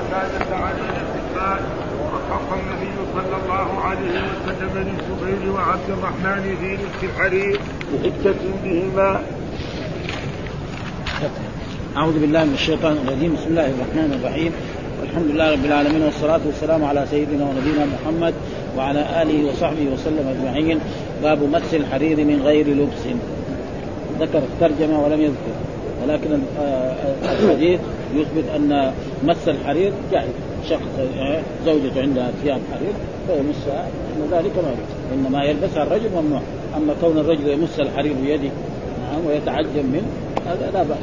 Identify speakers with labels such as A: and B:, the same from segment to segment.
A: قتادة عن الاستقبال. وخص النبي صلى الله عليه وسلم للزبير وعبد الرحمن في نصف الحرير بحكة بهما.
B: أعوذ بالله من الشيطان الرجيم. بسم الله الرحمن الرحيم. والحمد لله رب العالمين والصلاة والسلام على سيدنا ونبينا محمد وعلى آله وصحبه وسلم أجمعين. باب مس الحرير من غير لبس. ذكر الترجمة ولم يذكر ولكن الحديث يثبت أن مس الحرير جائز. شخص زوجته عندها ثياب حرير فيمسها إن ذلك ما يجوز. إنما يلبسها الرجل ممنوع. أما كون الرجل يمس الحرير بيده نعم ويتعجب منه هذا لا بأس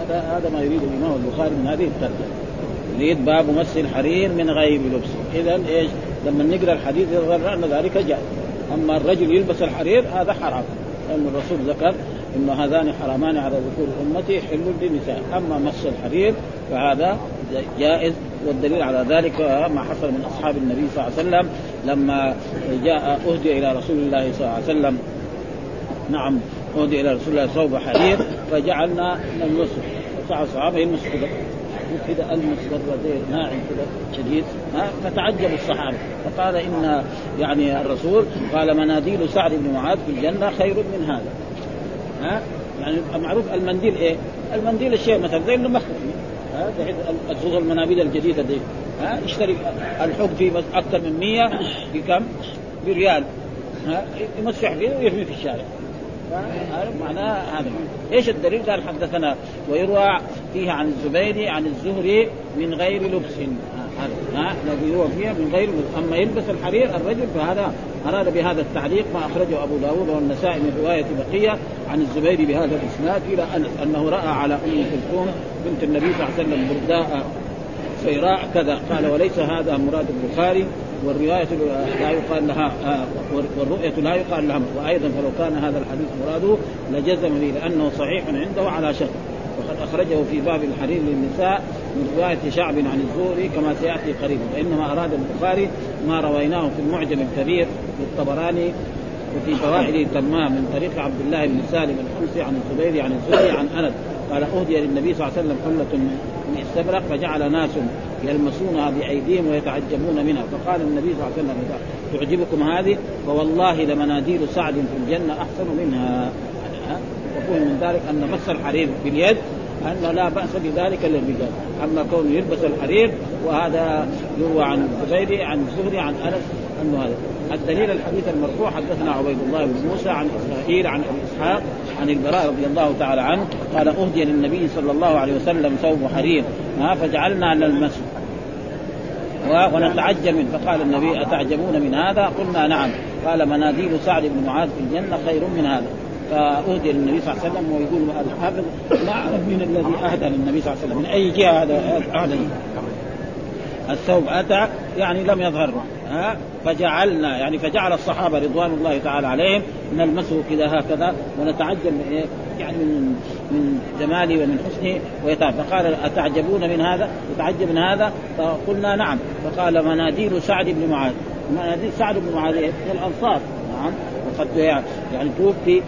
B: هذا هذا ما يريد الإمام البخاري من هذه الترجمة. يريد باب مس الحرير من غير لبس. اذا إيش؟ لما نقرأ الحديث يظهر أن ذلك جائز. أما الرجل يلبس الحرير هذا حرام. لأن الرسول ذكر إنه هذان حرامان على ذكور أمتي حل للنساء. أما مس الحرير فهذا جائز والدليل على ذلك ما حصل من أصحاب النبي صلى الله عليه وسلم لما جاء أهدي إلى رسول الله صلى الله عليه وسلم. نعم أهدي إلى رسول الله ثوب حرير فجعلنا نلمسه فصعد الصحابة كذا كذا المس زي ناعم كذا شديد. فتعجب الصحابة. فقال إن يعني الرسول قال مناديل سعد بن معاذ في الجنة خير من هذا. ها؟ يعني معروف المنديل إيه؟ المنديل الشيء مثلا زي المخفي ها خصوصا المنابيذ الجديدة دي. ها يشتري الحب في أكثر من 100 بكم؟ بريال. ها يمسح فيه ويرمي في الشارع. معناه هذا. إيش الدليل؟ قال حدثنا ويروى فيه عن الزبير عن الزهري من غير لبس. الذي هو فيها من غير أما يلبس الحرير الرجل فهذا أراد بهذا التعليق ما أخرجه أبو داود والنسائي من رواية بقية عن الزبير بهذا الإسناد إلى أنه رأى على أم كلثوم بنت النبي صلى الله عليه وسلم برداء سيراء كذا. قال وليس هذا مراد البخاري والرواية لا يقال لها والرؤية لا يقال لها وأيضا فلو كان هذا الحديث مراده لجزم به لأنه صحيح عنده على شرط وقد أخرجه في باب الحرير للنساء من رواية شعب عن الزهري كما سيأتي قريبا. وإنما أراد البخاري ما رويناه في المعجم الكبير للطبراني وفي فوائد تمام من طريق عبد الله بن سالم الحمصي عن الزبير عن الزهري عن أنس. قال أهدي للنبي صلى الله عليه وسلم حلة من استبرق فجعل ناس يلمسونها بايديهم ويتعجبون منها. فقال النبي صلى الله عليه وسلم تعجبكم هذه؟ فوالله لمناديل سعد في الجنة أحسن منها. وفهم من ذلك أن مس الحرير باليد أن لا بأس بذلك للرجال. أما كونه يلبس الحرير وهذا يروى عن الزبيري عن الزهري عن أنس أنه هذا. الدليل الحديث المرفوع حدثنا عبيد الله بن موسى عن اسرائيل عن أبي إسحاق عن البراء رضي الله تعالى عنه قال أهدي للنبي صلى الله عليه وسلم ثوب حرير. فجعلنا نلمسه ونتعجب منه. فقال النبي أتعجبون من هذا؟ قلنا نعم. قال مناديل سعد بن معاذ في الجنة خير من هذا. فأهدي للنبي صلى الله عليه وسلم ويقول الحافظ ما أعرف من الذي أهدى للنبي صلى الله عليه وسلم من أي جهة هذا أهدى الثوب أتى يعني لم يظهر ها فجعلنا يعني فجعل الصحابة رضوان الله تعالى عليهم نلمسه كذا هكذا ونتعجب من إيه؟ يعني من من جماله ومن حسنه ويتعب فقال أتعجبون من هذا؟ يتعجب من هذا؟ فقلنا نعم فقال مناديل سعد بن معاذ مناديل سعد بن معاذ؟ من الأنصار نعم وقد يعني توفي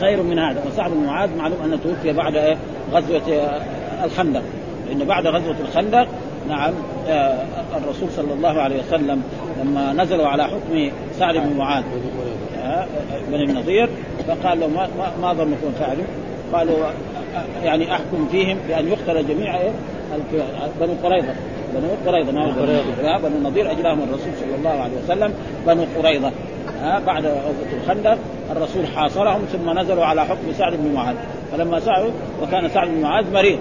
B: خير من هذا. وسعد بن معاذ معلوم أنه توفي بعد إيه؟ غزوة الخندق. لأنه بعد غزوة الخندق نعم آه الرسول صلى الله عليه وسلم لما نزلوا على حكم سعد بن معاذ آه بن النضير فقال لهم ما, ما, ظنكم فعلوا قالوا آه يعني أحكم فيهم بأن يقتل جميع إيه؟ بنو قريظة. بنو قريظة ما بنو النضير اجلاهم الرسول صلى الله عليه وسلم بنو قريظة. ها بعد غزوة الخندق الرسول حاصرهم ثم نزلوا على حكم سعد بن معاذ. فلما سعوا وكان سعد بن معاذ مريض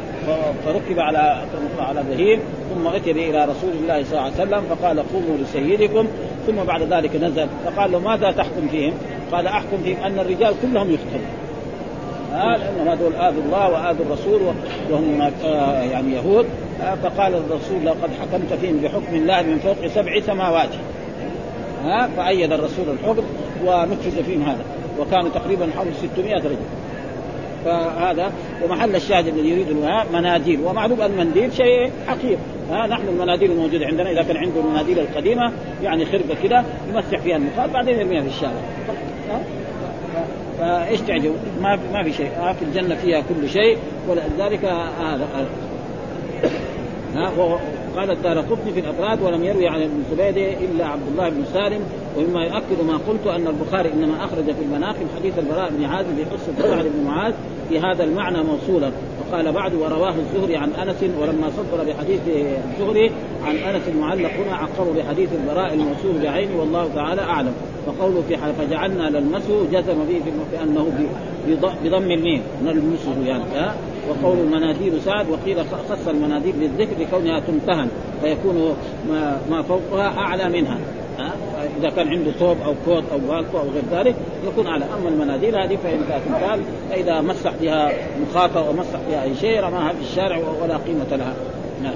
B: فركب على على ذهيب ثم أتي إلى رسول الله صلى الله عليه وسلم فقال قوموا لسيدكم ثم بعد ذلك نزل. فقال له ماذا تحكم فيهم؟ قال أحكم فيهم أن الرجال كلهم يقتلون. آه لأنهم هذول اذوا الله واذوا الرسول وهم آه يعني يهود. آه فقال الرسول لقد حكمت فيهم بحكم الله من فوق سبع سماوات. ها فأيد الرسول الحكم ونفذ فيهم هذا وكانوا تقريبا حول 600 رجل. فهذا ومحل الشاهد الذي يريد مناديل. ومعلوم المنديل شيء حقير ها نحن المناديل الموجوده عندنا إذا كان عنده المناديل القديمة يعني خربة كده يمسح فيها المخاط بعدين يرميها في الشارع. فايش تعجب؟ ما ما في شيء. في الجنة فيها كل شيء ولذلك هذا قال الدار قطني في الافراد ولم يروي عن ابن زبيده إلا عبد الله بن سالم ومما يؤكد ما قلت أن البخاري إنما أخرج في المناقب حديث البراء بن عازب في قصة سعد بن معاذ في هذا المعنى موصولا. وقال بعد ورواه الزهري عن أنس ولما صدر بحديث الزهري عن أنس المعلق هنا عقبه بحديث البراء الموصول بعينه والله تعالى أعلم. وقوله في فجعلنا للمسه جزم به في أنه بضم الميم نلمسه يعني وقول المناديل سعد وقيل خص المناديل بالذكر لكونها تمتهن فيكون ما, ما فوقها أعلى منها. ها؟ إذا كان عنده ثوب أو كوت أو بالكو أو غير ذلك يكون أعلى. أما المناديل هذه فإن تمتهن فإذا مسح بها مخاطه ومسح بها أي شيء رماها في الشارع ولا قيمة لها. نعم.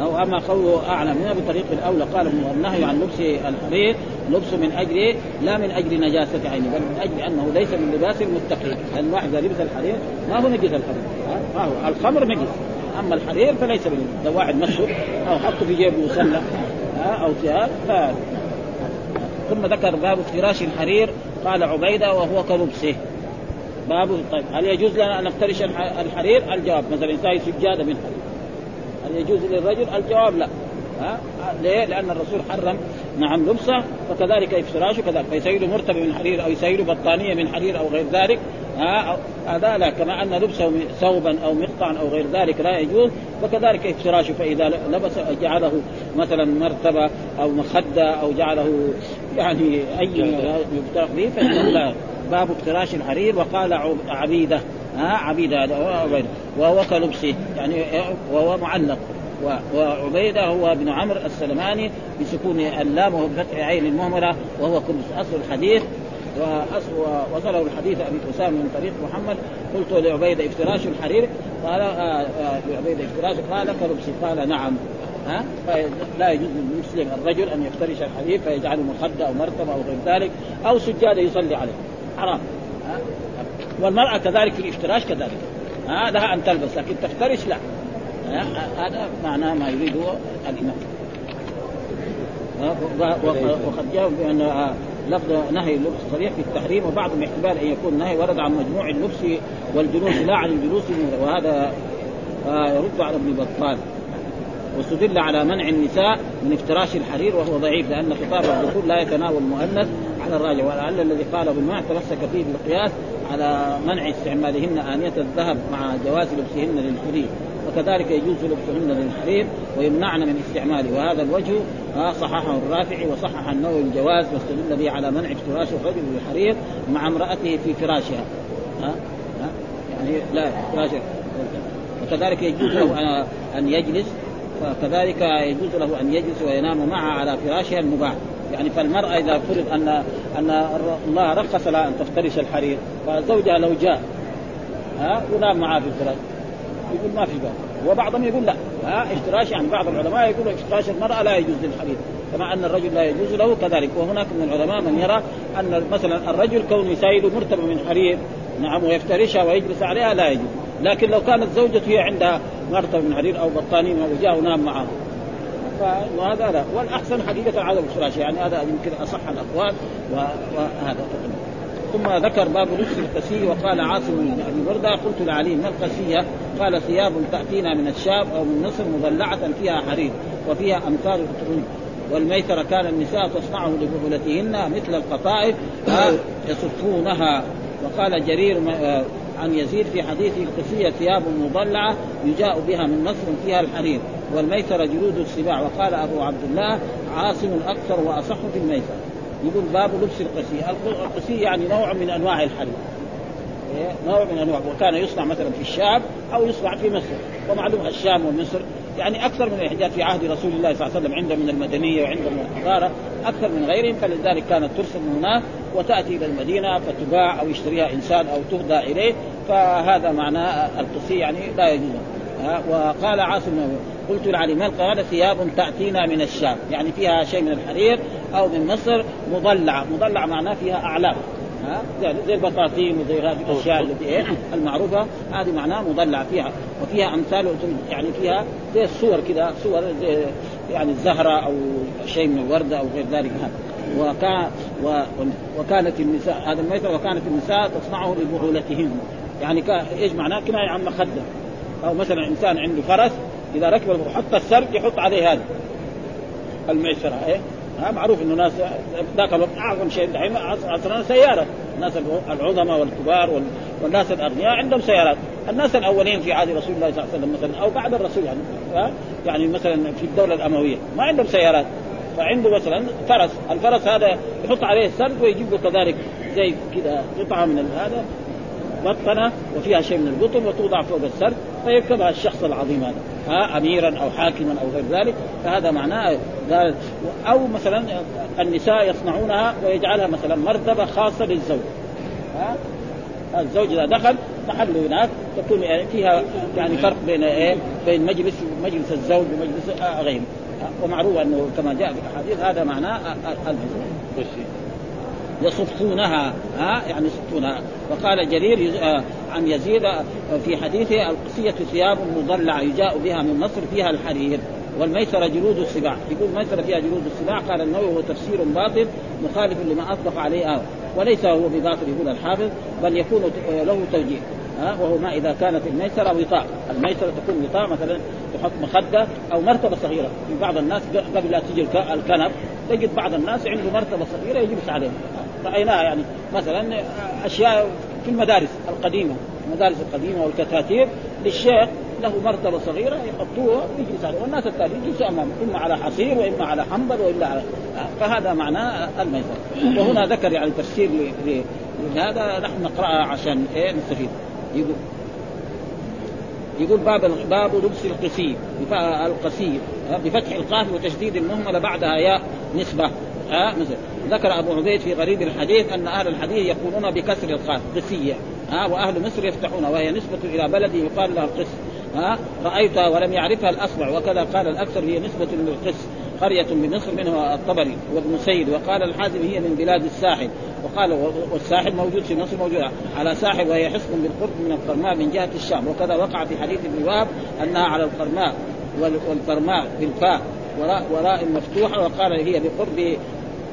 B: أو أما قوله أعلى منها بطريق الأولى قال النهي عن لبس الحرير لبس من أجل لا من أجل نجاسة عينه بل من أجل أنه ليس من لباس المتقين لأن الواحد لبس الحرير ما هو نجس الحرير. ما هو. الخمر نجس. أما الحرير فليس من لو واحد مسه أو حطه في جيبه وسلة أو ثياب ف... ثم ذكر باب افتراش الحرير. قال عبيدة وهو كلبسه. باب طيب هل يجوز لنا أن نفترش الحرير؟ الجواب مثلا انسان سجادة من حرير. يجوز للرجل؟ الجواب لا. ها؟ ليه؟ لأن الرسول حرم. نعم لبسه فكذلك افتراشه كذلك. فيسيل مرتبه من حرير أو يسيل بطانية من حرير أو غير ذلك. ها؟ هذا لا. كما أن لبسه ثوبا أو مقطعا أو غير ذلك لا يجوز. فكذلك افتراشه فإذا لبس جعله مثلا مرتبة أو مخدة أو جعله يعني أي فإنه لا. باب افتراش الحرير. وقال عبيدة. ها عبيده هذا وهو كلبسه يعني وهو معلق. وعبيدة هو ابن عمرو السلماني بسكون اللام وفتح عين المهملة وهو كلبس أصل الحديث. ووصله الحديث أبي أسامة من طريق محمد. قلت لعبيدة افتراش الحرير. قال آه، آه، لعبيدة افتراش قال كلبسي. قال نعم. ها؟ فلا يجوز للمسلم الرجل أن يفترش الحرير فيجعله مخدة أو مرتبة أو غير ذلك أو سجاده يصلي عليه. حرام. والمرأة كذلك في الافتراش كذلك. لها أن تلبس لكن تفترش لا. هذا معناه ما يريده الإمام. وقد جاء بأن لفظ نهي اللبس صريح في التحريم وبعضهم احتمال أن يكون نهي ورد عن مجموع اللبس والجلوس لا عن الجلوس وهذا يرد على ابن بطال. واستدل على منع النساء من افتراش الحرير وهو ضعيف لأن خطاب الدخول لا يتناول المؤنث على الراجع ولعل الذي قاله بالمعنى تمسك فيه بالقياس على منع استعمالهن آنية الذهب مع جواز لبسهن للحرير وكذلك يجوز لبسهن للحرير ويمنعن من استعماله وهذا الوجه صححه الرافعي وصحح النووي الجواز واستدل به على منع افتراش الرجل للحرير مع امرأته في فراشها ها؟ ها؟ يعني لا فراشها وكذلك يجوز له ان يجلس فكذلك يجوز له أن يجلس وينام معها على فراشها المباح يعني فالمرأة إذا فرض أن أن الله رخص لها أن تفترش الحرير فزوجها لو جاء ها ونام معها في الفراش يقول ما في بال وبعضهم يقول لا ها افتراش يعني بعض العلماء يقولوا افتراش المرأة لا يجوز للحرير. كما أن الرجل لا يجوز له كذلك. وهناك من العلماء من يرى أن مثلا الرجل كون يسايل مرتبة من حرير نعم ويفترشها ويجلس عليها لا يجوز. لكن لو كانت زوجته هي عندها مرتبة من حرير أو بطانية وجاء ونام معه وهذا لا والأحسن حقيقة عدم الفراش يعني هذا يمكن أصح الأقوال وهذا ثم ذكر باب لبس القسي وقال عاصم بن أبي بردة قلت لعلي ما القسية؟ قال ثياب تأتينا من الشام أو من مصر مضلعه فيها حرير وفيها امثال القرون والميسر كان النساء تصنعه لبعولتهن مثل القطائف يصفونها. وقال جرير عن يزيد في حديث القسية ثياب مضلعة يجاء بها من مصر فيها الحرير. والميسر جلود السباع. وقال أبو عبد الله عاصم أكثر وأصح في الميسر يقول باب لبس القسي. القسي يعني نوع من أنواع الحرير إيه؟ نوع من أنواع. وكان يصنع مثلا في الشام أو يصنع في مصر. ومعلوم الشام ومصر يعني أكثر من الاحداث في عهد رسول الله صلى الله عليه وسلم عنده من المدنية وعنده من الحضارة. أكثر من غيرهم. فلذلك كانت ترسل من هناك وتأتي إلى المدينة فتباع أو يشتريها إنسان أو تهدى إليه. فهذا معناه القسي يعني لا يجوز. وقال عاصم قلت لعلي قال ثياب تأتينا من الشام؟ يعني فيها شيء من الحرير أو من مصر مضلعة. مضلعة معناه فيها أعلام. ها زي البطاطين وزي هذه الأشياء التي إيه المعروفة. هذه معناها مضلعة فيها. وفيها أمثال يعني فيها زي الصور كذا صور زي يعني الزهرة أو شيء من الوردة أو غير ذلك. هذا وكان وكانت النساء هذا المثل وكانت النساء تصنعه لبعولتهن يعني إيش معناه؟ كناية عن مخدة. أو مثلا إنسان عنده فرس إذا ركب وحط السرج يحط عليه هذا. المعسره إيه؟ ها معروف إنه ناس ذاك الوقت أعظم شيء دحين عصرنا سيارة. الناس العظماء والكبار والناس الأغنياء عندهم سيارات. الناس الأولين في عهد رسول الله صلى الله عليه وسلم مثلا أو بعد الرسول يعني ها؟ يعني مثلا في الدولة الأموية. ما عندهم سيارات. فعنده مثلا فرس. الفرس هذا يحط عليه السرج ويجيب له كذلك زي كذا قطعة من هذا بطنه وفيها شيء من القطن وتوضع فوق السرد فيركبها الشخص العظيم هذا. ها اميرا أو حاكما أو غير ذلك فهذا معناه أو مثلا النساء يصنعونها ويجعلها مثلا مرتبة خاصة للزوج. ها؟ الزوج إذا دخل محله هناك تكون فيها يعني فرق بين إيه؟ بين مجلس مجلس الزوج ومجلس غيره. ومعروف أنه كما جاء في الأحاديث هذا معناه المجلس يصفونها ها؟ يعني يصفونها. وقال جرير آه، عن يزيد آه، في حديثه القصية ثياب مضلعة يجاء بها من مصر فيها الحرير والميسرة جلود السباع. يقول الميسرة فيها جلود السباع قال النووي هو تفسير باطل مخالف لما أطلق عليه آه. وليس هو بباطل يقول الحافظ بل يكون آه، له توجيه ها؟ وهو ما إذا كانت الميسرة وطاء، الميسرة تكون وطاء مثلا تحط مخدة أو مرتبة صغيرة، في بعض الناس قبل لا تجي الكنب تجد بعض الناس عنده مرتبة صغيرة يجلس عليها، رايناها يعني؟ مثلا أشياء في المدارس القديمة المدارس القديمة والكتاتيب للشيخ له مرتبة صغيرة يحطوها ويجلس عليه والناس الثانيين يجلسوا أمامه إما على حصير وإما على حنبل وإلا على فهذا معناه الميسر. وهنا ذكر يعني تفسير لهذا نحن نقرأها عشان إيه نستفيد. يقول يقول باب باب لبس القسي القسي بفتح القاف وتشديد المهمله بعدها ياء نسبة ها ذكر أبو عبيد في غريب الحديث أن أهل الحديث يقولون بكسر القاف قسيه ها وأهل مصر يفتحون وهي نسبة إلى بلد يقال لها القس ها رأيتها ولم يعرفها الأصبع وكذا قال الأكثر هي نسبة للقس. قرية بمصر منها الطبري وابن سيد وقال الحازم هي من بلاد الساحل. وقال والساحل موجود في مصر موجود على ساحل وهي حصن بالقرب من القرماء من جهة الشام. وكذا وقع في حديث ابن وهب أنها على القرماء والقرماء بالفاء وراء وراء مفتوحة وقال هي بقرب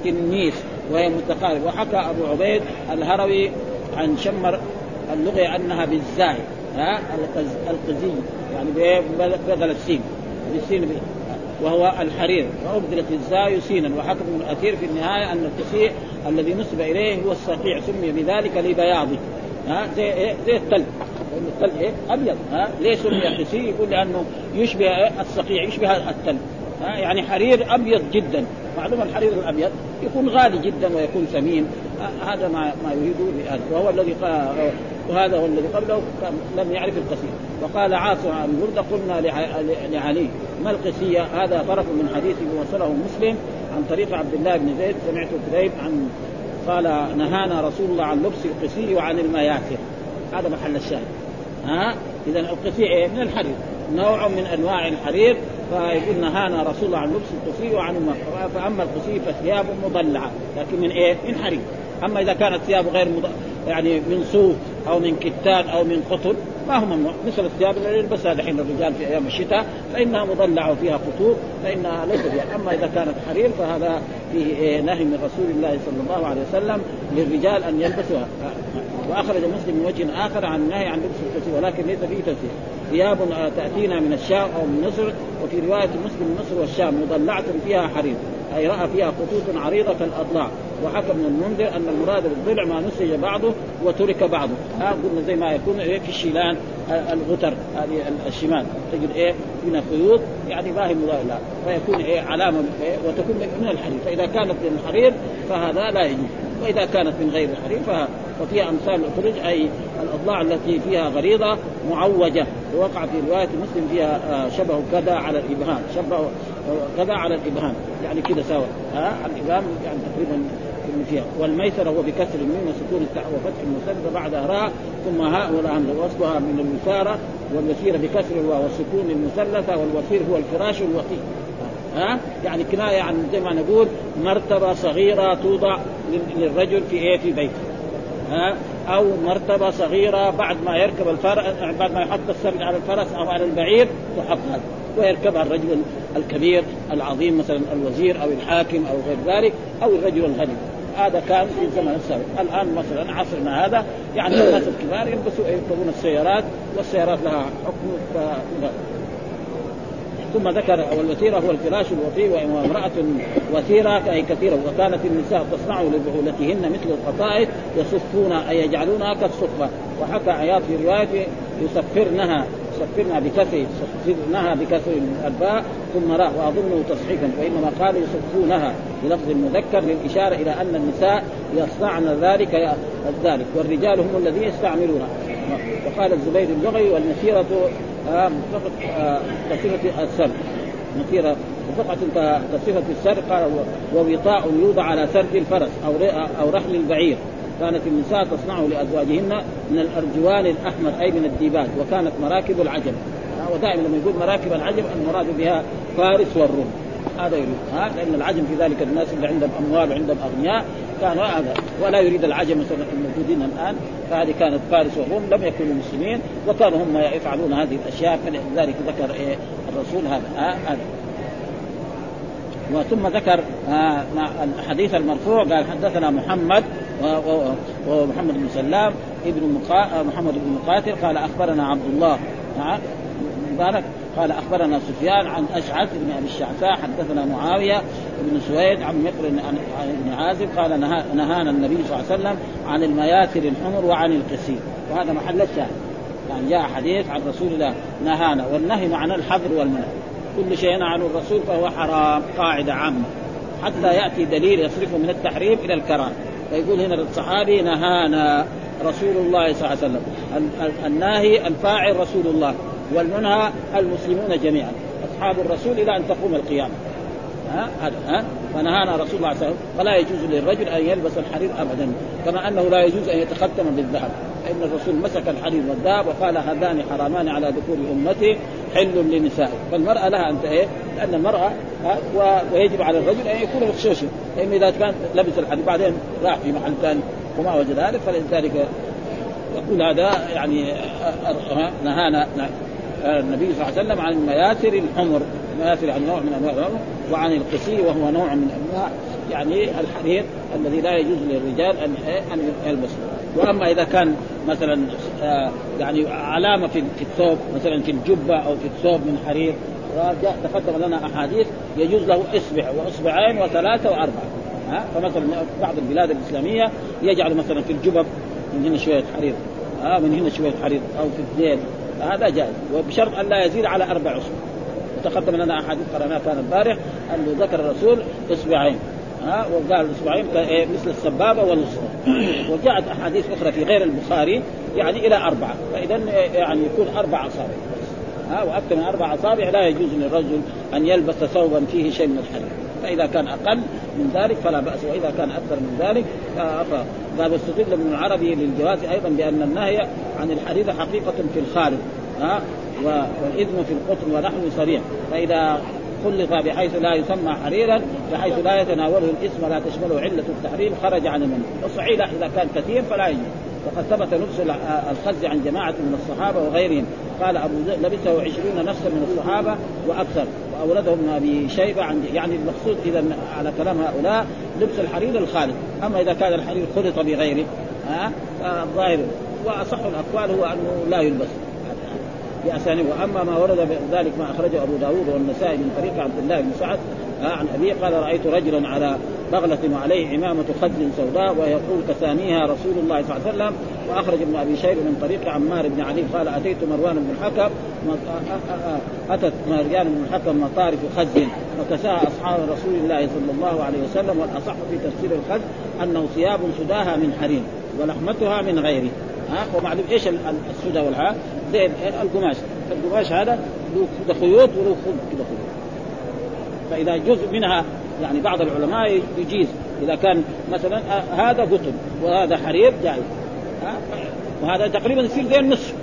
B: تنيس وهي متقارب. وحكى أبو عبيد الهروي عن شمر اللغة أنها بالزاي ها القزي يعني بدل السين. بالسين وهو الحرير. وابدلت الزاي سينا وحكم ابن الأثير في النهاية أن القسيع الذي نسب إليه هو الصقيع سمي بذلك لبياضه. ها زي إيه؟ زي الثلج الثلج إيه؟ أبيض. ها ليه سمي قسي يقول لأنه يشبه إيه؟ الصقيع يشبه الثلج ها يعني حرير أبيض جدا. معلوم الحرير الأبيض يكون غالي جدا ويكون ثمين. هذا ما ما يريده وهو الذي وهذا هو الذي قبله لم يعرف القسيم وقال عاصم عن برده قلنا لعلي ما القسية هذا طرف من حديث وصله مسلم عن طريق عبد الله بن زيد سمعت كريب عن قال نهانا رسول الله عن لبس القسي وعن المياسر هذا محل الشاهد. ها؟ اذا القسي إيه؟ من الحرير. نوع من أنواع الحرير. فيقول نهانا رسول الله عن لبس القسي وعن فأما القسي فثياب مضلعة لكن من إيه؟ من حرير. أما إذا كانت ثياب غير مض... يعني من صوف أو من كتان أو من قطن ما هو ممنوع مثل الثياب اللي يلبسها دحين الرجال في أيام الشتاء فإنها مضلعة وفيها خطوط فإنها ليست فيها أما إذا كانت حرير فهذا فيه إيه نهي من رسول الله صلى الله عليه وسلم للرجال أن يلبسوها وأخرج مسلم من وجه آخر عن النهي عن لبس الكسي ولكن ليس فيه تفسير ثياب تأتينا من الشام أو من مصر وفي رواية مسلم مصر والشام مضلعة فيها حرير. أي رأى فيها خطوط عريضة كالاضلاع وحكى ابن المنذر أن المراد بالضلع ما نسج بعضه وترك بعضه. ها قلنا زي ما يكون إيه في الشيلان الغتر هذه الشمال. تجد إيه من خيوط يعني ما هي مضاهيه فيكون إيه علامة إيه وتكون من الحرير. فإذا كانت من الحرير فهذا لا يجوز. وإذا كانت من غير الحرير ففيها أمثال الخروج أي الأضلاع التي فيها غريضة معوجة. ووقع في رواية مسلم فيها آه، شبه كذا على الإبهام شبه كذا على الإبهام. يعني كذا سوا ها الإبهام يعني تقريبا فيها. والميسر هو بكسر الميم وسكون التاء وفتح المسدد بعدها راء ثم هاء والهمزه واصلها من الوساره والوسيره بكسر الواو والسكون المثلثة والوسير هو الفراش الوثيق ها؟ يعني كناية عن زي ما نقول مرتبة صغيرة توضع للرجل في إيه؟ في بيته. ها؟ أو مرتبة صغيرة بعد ما يركب الفرس بعد ما يحط السرج على الفرس أو على البعير تحط هذا ويركبها الرجل الكبير العظيم مثلا الوزير أو الحاكم أو غير ذلك أو الرجل الغني هذا كان في الزمن السابق. الآن مثلا عصرنا هذا يعني الناس الكبار يلبسوا يركبون السيارات والسيارات لها حكم ثم ذكر والوتيره هو الفراش الوفي وامراه وثيره أي كثيرة وكانت النساء تصنع لبعولتهن مثل القطائف يصفون أي يجعلونها كالصفه وحكى عياض في رواية يسفرنها يسفرنها بكسر يسفرنها بكسر الباء ثم راء وأظنه تصحيفا وانما قال يصفونها بلفظ المذكر للإشارة إلى أن النساء يصنعن ذلك ذلك. والرجال هم الذين يستعملونها. وقال الزبير اللغوي والمسيرة آه، كصفه السرد مسيره بقعة كصفة السرد قال ووطاء يوضع على سرد الفرس أو أو رحل البعير كانت النساء تصنعه لأزواجهن من الأرجوان الأحمر أي من الديباج وكانت مراكب العجم ودائما لما يقول مراكب العجم المراد بها فارس والروم. هذا يريد. ها؟ لأن العجم في ذلك الناس اللي عندهم أموال وعندهم أغنياء. كانوا هذا ولا يريد العجم مثلا الموجودين الآن فهذه كانت فارس والروم لم يكونوا مسلمين وكانوا هم يفعلون هذه الأشياء فلذلك ذكر إيه الرسول هذا هذا. وثم ذكر آه الحديث المرفوع قال حدثنا محمد ومحمد بن سلام ابن آه، محمد بن مقاتل قال أخبرنا عبد الله. نعم مبارك. قال أخبرنا سفيان عن أشعث بن أبي الشعثاء حدثنا معاوية بن سويد عن مقر عن عازب قال نهانا النبي صلى الله عليه وسلم عن المياسر الحمر وعن القسيم وهذا محل الشاهد. يعني جاء حديث عن رسول الله نهانا والنهي معنى الحظر والمنع. كل شيء ينهى عنه الرسول فهو حرام قاعدة عامة. حتى يأتي دليل يصرفه من التحريم إلى الكراهه فيقول هنا الصحابي نهانا رسول الله صلى الله عليه وسلم. الناهي الفاعل رسول الله. والمنهى المسلمون جميعا. أصحاب الرسول إلى أن تقوم القيامة. هذا ها؟ فنهانا رسول الله صلى الله عليه وسلم فلا يجوز للرجل أن يلبس الحرير ابدا كما أنه لا يجوز أن يتختم بالذهب. فإن الرسول مسك الحرير والذهب وقال هذان حرامان على ذكور أمتي حل لنسائه. فالمرأة لها أن إيه؟ لأن المرأة ويجب على الرجل أن يكون مغشوشا. لأنه إذا كان لبس الحرير بعدين راح في محل ثاني وما وجد ذلك فلذلك يقول هذا يعني نهانا النبي صلى الله عليه وسلم عن المياسر الحمر. المياسر عن نوع من أنواع الحمر وعن القسي وهو نوع من أنواع يعني الحرير الذي لا يجوز للرجال ان أن يلبسه. وأما إذا كان مثلا آه، يعني علامة في الثوب مثلا في الجبة أو في الثوب من حرير تقدم لنا أحاديث يجوز له إصبع وإصبعين وثلاثة وأربعة. ها؟ فمثلا بعض البلاد الإسلامية يجعل مثلا في الجبب من هنا شوية حرير ها؟ من هنا شوية حرير أو في الذيل هذا جائز. وبشرط أن لا يزيد على أربع اصبع وتقدم لنا احاديث قراناها كان البارح انه ذكر الرسول اصبعين ها؟ وقال الاصبعين إيه، مثل السبابة والوسطى وجاءت أحاديث أخرى في غير البخاري يعني إلى أربعة. فإذا يعني يكون أربع أصابع. ها؟ وأكثر من أربع أصابع لا يجوز للرجل أن يلبس ثوبا فيه شيء من الحرير. فإذا كان أقل من ذلك فلا بأس وإذا كان أكثر من ذلك قال واستدل ابن العربي للجواز أيضا بأن النهي عن الحرير حقيقة في الخارج ها والإذن في القطن ونحن صريح. فإذا خلط بحيث لا يسمى حريرا بحيث لا يتناوله الاسم ولا تشمله علة التحريم خرج عن المنع والصحيح إذا كان كثير فلا يجوز. وقد ثبت لبس الخز عن جماعة من الصحابة وغيرهم. قال أبو لبسه عشرون نفسا من الصحابة وأكثر. وأورده ابن أبي شيبة عن يعني المقصود إذا على كلام هؤلاء لبس الحرير الخالد. أما إذا كان الحرير خلط بغيره ها؟ فالظاهر وأصح الأقوال هو أنه لا يلبس. بأسانيد. وأما ما ورد ذلك ما أخرجه أبو داود والنسائي من طريق عبد الله بن سعد عن أبيه قال رأيت رجلا على بغلة وعليه عمامة خز سوداء ويقول كسانيها رسول الله صلى الله عليه وسلم. وأخرج ابن أبي شيبة من طريق عمار بن علي قال أتيت مروان بن الحكم أتت مروان بن الحكم مطارف خز فكساها أصحاب رسول الله صلى الله عليه وسلم والأصح في تفسير الخز أنه ثياب سداها من حرير ولحمتها من غيره. ها ومعلوم إيش السدى والها زي القماش. القماش هذا له خيوط وله خد كذا خيوط فإذا جزء منها يعني بعض العلماء يجيز. إذا كان مثلا آه، هذا قطن وهذا حرير جائز. وهذا تقريبا يصير زي النصف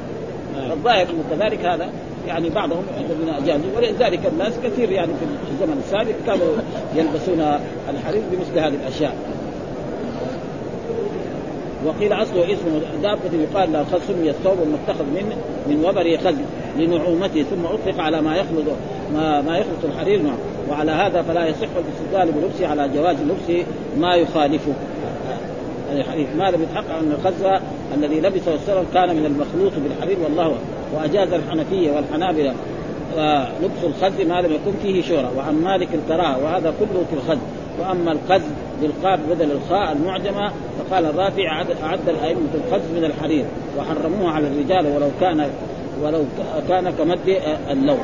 B: آه. الظاهر أنه كذلك هذا يعني بعضهم الذين اجازوا ولذلك الناس كثير يعني في الزمن السابق كانوا يلبسون الحرير بمثل هذه الأشياء. وقيل أصله اسم دابة يقال لها خز سمي الثوب المتخذ من من وبر خز لنعومته ثم أطلق على ما يخلط ما, ما يخلط الحرير معه. وعلى هذا فلا يصح الاستدلال بلبسه على جواز لبس ما يخالفه. الحديث ما لم يتحقق أن الخز الذي لبسه السلف كان من المخلوط بالحرير؟ والله وأجاز الحنفية والحنابلة لبس الخز ما لم يكن فيه شهرة وعن مالك الكراهة وهذا كله في الخز وأما القز بالقاف بدل الخاء المعجمة فقال الرافع أعد الأئمة القز من الحرير. وحرموه على الرجال ولو كان ولو كان كمد اللون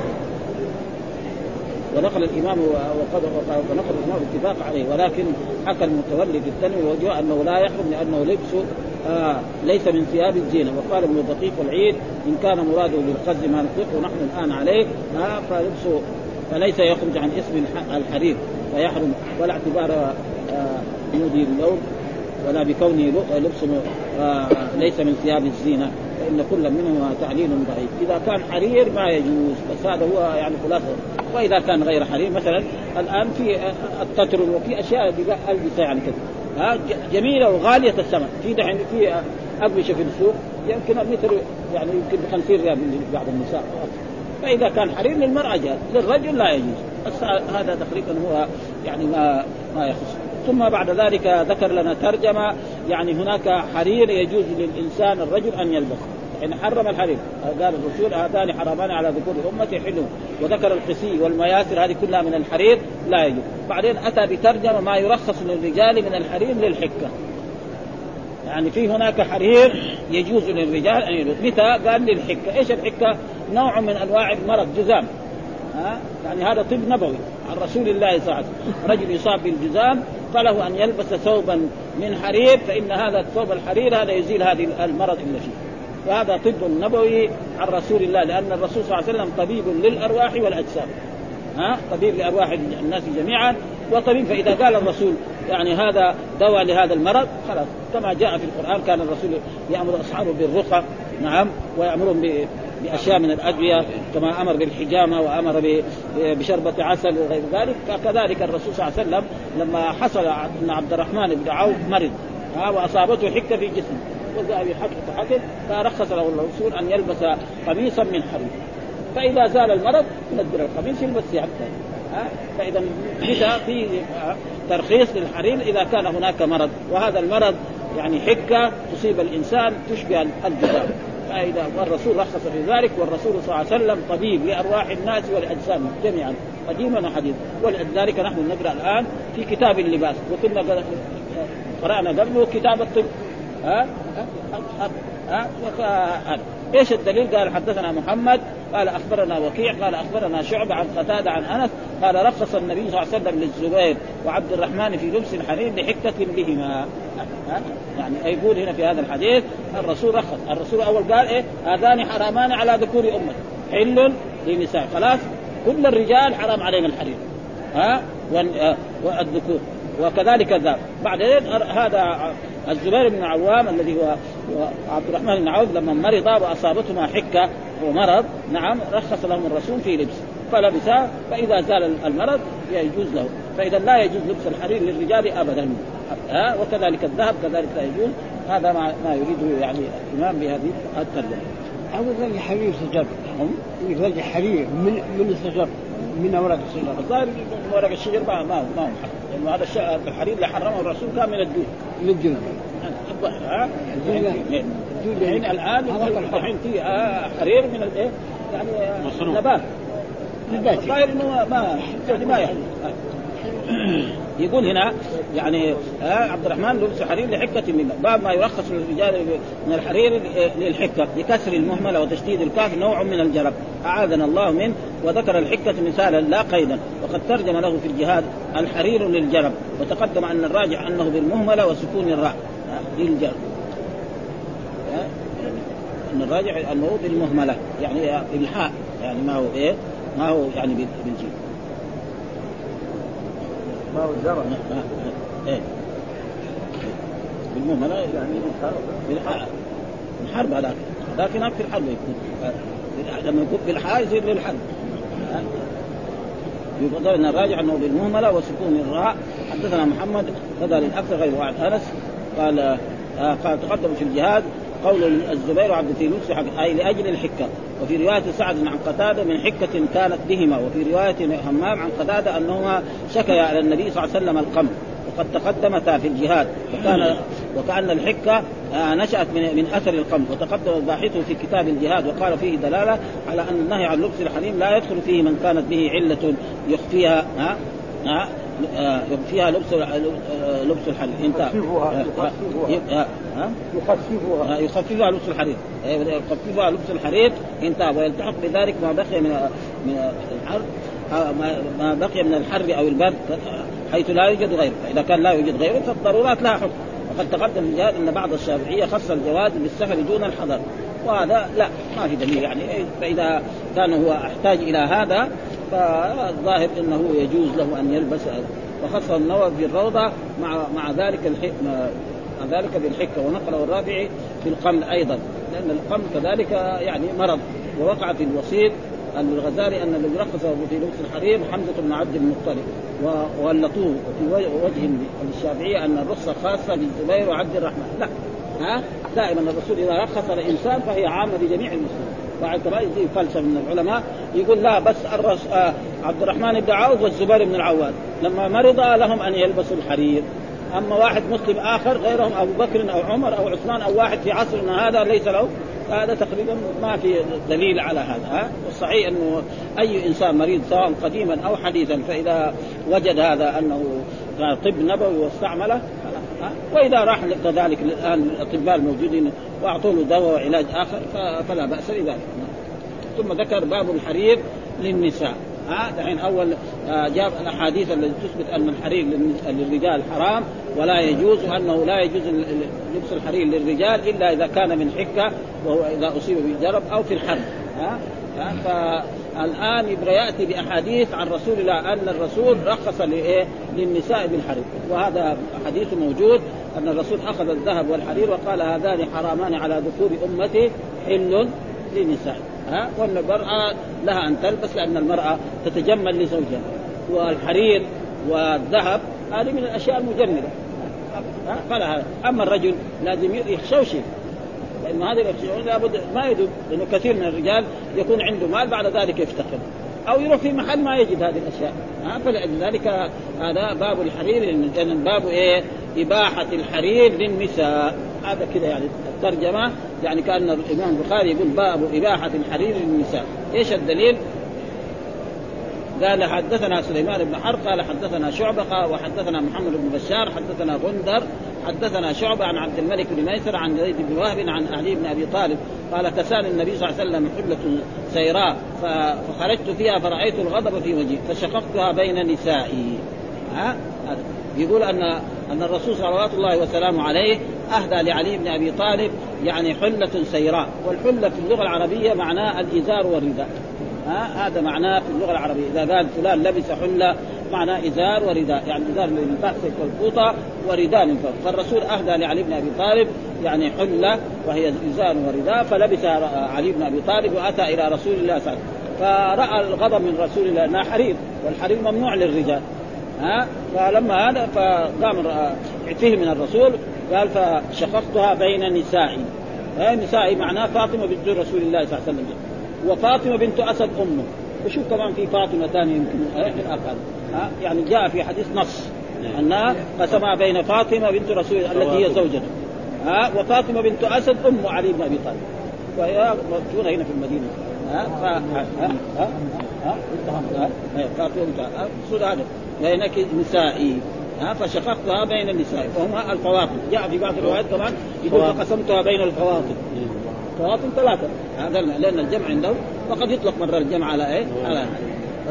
B: ونقل الإمام وقد ونقل الإمام الاتفاق عليه ولكن حكى المتولي في التنوي أنه لا يحرم لأنه لبس آه ليس من ثياب الزينة. وقال ابن دقيق والعيد إن كان مراده بالقز ما نطلقه نحن الآن عليه آه فلبس فليس يخرج عن اسم الحرير فيحرم ولا اعتبار يودي آه، اللون ولا بكونه لبس آه، ليس من ثياب الزينة. فإن كل منهما تعليل ضعيف، إذا كان حرير ما يجوز بس هذا هو يعني خلاصة. وإذا كان غير حرير مثلا الآن في التتر وفي أشياء ألبسة يعني كذا. ها جميلة وغالية الثمن في دحين في اقمشه في السوق يمكن المتر يعني يمكن ب 50 ريال بعض النساء. فإذا كان حرير للمرأة جاز للرجل لا يجوز. بس هذا تقريبا هو يعني ما ما يخص. ثم بعد ذلك ذكر لنا ترجمة يعني هناك حرير يجوز للإنسان الرجل أن يلبس. يعني حرم الحرير. قال الرسول هذان حرمان على ذكور أمتي حلو. وذكر القسي والمياسر هذه كلها من الحرير لا يجوز. بعدين أتى بترجمة ما يرخص للرجال من الحرير للحكة. يعني في هناك حرير يجوز للرجال أن يلبس. متى؟ قال للحكة، إيش الحكة؟ نوع من أنواع المرض جزام. ها؟ يعني هذا طب نبوي عن رسول الله صلى الله عليه وسلم. رجل يصاب بالجزام فله أن يلبس ثوبا من حرير فإن هذا الثوب الحرير هذا يزيل هذه المرض اللي فيه وهذا طب نبوي عن رسول الله لأن الرسول صلى الله عليه وسلم طبيب للأرواح والأجسام. ها؟ طبيب لأرواح الناس جميعا وطبيب فإذا قال الرسول يعني هذا دواء لهذا المرض خلاص كما جاء في القرآن كان الرسول يأمر أصحابه بالرقى نعم ويأمرهم بأشياء من الأدوية كما أمر بالحجامة وأمر بشربة عسل وغير ذلك. فكذلك الرسول صلى الله عليه وسلم لما حصل أن عبد الرحمن بن عوف مرض وأصابته حكة في جسمه وذهب يحقق حقن فرخص له الرسول أن يلبس قميصا من حرير. فإذا زال المرض ينزل القميص يلبس ثياب فإذا متى في ترخيص للحرير إذا كان هناك مرض وهذا المرض يعني حكة تصيب الإنسان تشبه الجذام فإذا والرسول رخص في ذلك والرسول صلى الله عليه وسلم طبيب لأرواح الناس والأجسام جميعا. قديما وحديثا ولذلك نحن نقرا الآن في كتاب اللباس وكنا قرأنا قبله كتاب الطب. ها؟ ها؟ ها؟ إيش الدليل؟ قال حدثنا محمد قال أخبرنا وكيع قال أخبرنا شعبة عن قتادة عن أنس قال رخص النبي صلى الله عليه وسلم للزبير وعبد الرحمن في لبس الحرير لحكة بهما. يعني يقول هنا في هذا الحديث الرسول رخص. الرسول اول قال إيه؟ هذان حرامان على ذكور أمة. حل للنساء. خلاص؟ كل الرجال حرام عليهم الحرير. ها؟ والذكور. وكذلك الذهب. بعدين هذا الزبير بن عوام الذي هو عبد الرحمن بن عوف لما مرض وأصابتهما حكة ومرض نعم رخص لهم الرسول في لبس. فلبسا فإذا زال المرض يجوز له. فإذا لا يجوز لبس الحرير للرجال ابدا. ها وكذلك الذهب كذلك لا يجوز. هذا ما ما يريده يعني الإمام بهذه الترجمة.
C: أول ذلك حرير سجر. ذلك حرير من من السجر؟ من أوراق الشجر
B: الظاهر من أوراق الشجر ما ما ما هو لأنه هذا الحرير اللي حرمه الرسول كان من الدود
C: من الدود
B: ها؟ الحين الآن الحين في حرير من الايه يعني نبات. نبات. الظاهر إنه ما ما يحل. يقول هنا يعني آه عبد الرحمن لبس حرير لحكة منه باب ما يرخص للرجال من الحرير للحكة بكسر المهملة وتشديد الكاف نوع من الجرب. أعاذنا الله منه وذكر الحكة مثالا لا قيدا وقد ترجم له في الجهاد الحرير للجرب وتقدم أن الراجع أنه بالمهملة وسكون الراء آه للجرب. آه أن الراجع أنه بالمهملة يعني بالحاء يعني ما هو إيه؟ ما هو يعني بالجيم.
C: ما هو الزرع.
B: إيه. بالمهملة يعني بالحرب. الحرب هذاك. هذاك هناك في الحرب. لما يكون بالحاء يصير للحرب. يفضل أن الراجع انه بالمهمله وسكون الراء. حدثنا محمد هذا للأكثر غير واحد أنس. قال آه قال تقدم في الجهاد. قول الزبير وعبد التيموس أي لأجل الحكة. وفي رواية سعد عن قتادة من حكة كانت بهما. وفي رواية همام عن قتادة أنهما شكيا على النبي صلى الله عليه وسلم القمر وقد تقدمتا في الجهاد. وكان وكأن الحكة آه، نشأت من من أثر القمل وتقدم الباحث في كتاب الجهاد. وقال فيه دلالة على أن النهي عن لبس الحريم لا يدخل فيه من كانت به علة يخفيها ها ها فيها لبس لبس الحرير. انتهى
A: يخففها يخففها.
B: يخففها. لبس الحرير. يخففها لبس الحرير انتهى ويلتحق بذلك ما بقي من من الحر ما بقي من الحر أو البرد حيث لا يوجد غيره. فإذا كان لا يوجد غيره فالضرورات لها حكم. وقد تقدم الجهاد أن بعض الشافعية خص الجواز بالسفر دون الحضر. وهذا لا ما في دليل يعني. فإذا كان هو أحتاج إلى هذا فالظاهر إنه يجوز له أن يلبس وخص النووي في الروضة مع مع ذلك الحكمه مع ذلك بالحكة. ونقله الرابعي في القمل أيضا لأن القمل كذلك يعني مرض. ووقع في الوسيط عن الغزالي أن الذي رخص في لبس الحرير حمزة بن عبد المطلب. وغلطوه في وجه للشافعيه أن الرخصة خاصة بالزبير وعبد الرحمن. لا ها؟ دائما الرسول إذا رخص لانسان فهي عامة لجميع المسلمين. بعد يجي فلسفة من العلماء يقول لا بس الرس... آه عبد الرحمن بن عوف والزبير بن العواد. لما مرض لهم أن يلبسوا الحرير. أما واحد مسلم آخر غيرهم أبو بكر أو عمر أو عثمان أو واحد في عصرنا هذا ليس له. هذا تقريبا ما في دليل على هذا ها؟ والصحيح أنه أي إنسان مريض سواء قديما أو حديثا فإذا وجد هذا أنه طب نبوي واستعمله وإذا راح كذلك الان الأطباء الموجودين وأعطوا له دواء وعلاج آخر فلا بأس بذلك. ثم ذكر باب الحرير للنساء. ها دحين أول آه، جاب الأحاديث التي تثبت أن الحرير للرجال حرام ولا يجوز وأنه لا يجوز لبس الحرير للرجال إلا إذا كان من حكة وهو إذا أصيب بالجرب أو في الحرب. ها فالآن يبغى يأتي بأحاديث عن رسول الله أن الرسول رخص لإيه؟ للنساء بالحرير. وهذا حديث موجود. أن الرسول أخذ الذهب والحرير وقال هذان حرامان على ذكور أمتي حل للنساء. ها؟ وان المراه لها أن تلبس لأن المرأة تتجمل لزوجها. والحرير والذهب هذه من الأشياء المجملة. فلا أما الرجل لازم يخشوشي لأن هذه الأشياء لابد ما يدوب لأنه كثير من الرجال يكون عنده مال بعد ذلك يفتقر. أو يروح في محل ما يجد هذه الأشياء. ها فلذلك هذا باب الحرير لأن باب إيه؟ إباحة الحرير للنساء. هذا كذا يعني الترجمة. يعني كأن الإمام البخاري يقول باب إباحة الحرير للنساء. إيش الدليل؟ قال حدثنا سليمان بن حرب قال حدثنا شعبة وحدثنا محمد بن بشار حدثنا غندر حدثنا شعبة عن عبد الملك بن ميسر عن زيد بن وهب عن علي بن أبي طالب قال كساني النبي صلى الله عليه وسلم حلة سيراء فخرجت فيها فرأيت الغضب في وجهي فشققتها بين نسائي. ها؟ يقول ان أن الرسول صلوات الله وسلامه عليه أهدى لعلي بن أبي طالب يعني حلة سيراء والحلة في اللغة العربية معناه الإزار والرداء. ها؟ هذا معناه في اللغة العربية. إذا قال فلان لبس حلة معناه إزار ورداء. يعني إزار من تحت الفوطه ورداء. من فوق فالرسول أهدى لعلي بن أبي طالب يعني حلة وهي إزار ورداء فلبسها علي بن أبي طالب وأتى إلى رسول الله صلى الله عليه وسلم. فرأى الغضب من رسول الله إنها حرير والحرير ممنوع للرجال. ها؟ فلما هذا فقام فيه من الرسول قال فشققتها بين نسائي. نسائي معناه فاطمة بنت رسول الله صلى الله عليه وسلم. وفاطمة بنت أسد أمه. وشوف كمان في فاطمة ثانية يمكن الآخر ها؟ يعني جاء في حديث نص. أنها قسمها بين فاطمة بنت رسول الله التي هي زوجته ها؟ وفاطمة بنت أسد أم علي بن أبي طالب. وهي مدفونه هنا في المدينة. ها؟ ها؟ ها؟ ها؟ ها؟ ها؟ هذا؟ بينك نسائي. ها؟ فشققتها بين النساء. وهما الفواطم. جاء في بعض الروايات كمان يقول فقسمتها بين الفواطم. فواطم ثلاثة. هذا لأن الجمع عنده وقد يطلق مرة الجمع على إيه؟ على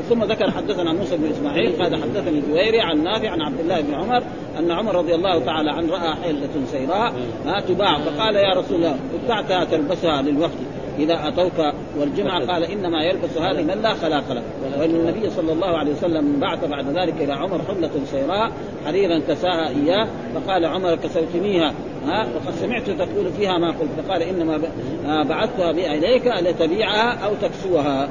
B: ثم ذكر حدثنا موسى بن إسماعيل قال حدثني الجويري عن نافع عن عبد الله بن عمر أن عمر رضي الله تعالى عنه رأى حله سيراء ما تباع. فقال يا رسول الله ابتعتها تلبسها للوفد إذا أتوك والجمعه قال إنما يلبس هذه من لا خلاق له. وإن النبي صلى الله عليه وسلم بعث بعد ذلك إلى عمر حلة سيراء حريرا كساها إياه فقال عمر كسوتنيها. ها؟ وقد سمعت تقول فيها ما قلت. فقال إنما بعثتها بها اليك لتبيعها أو تكسوها.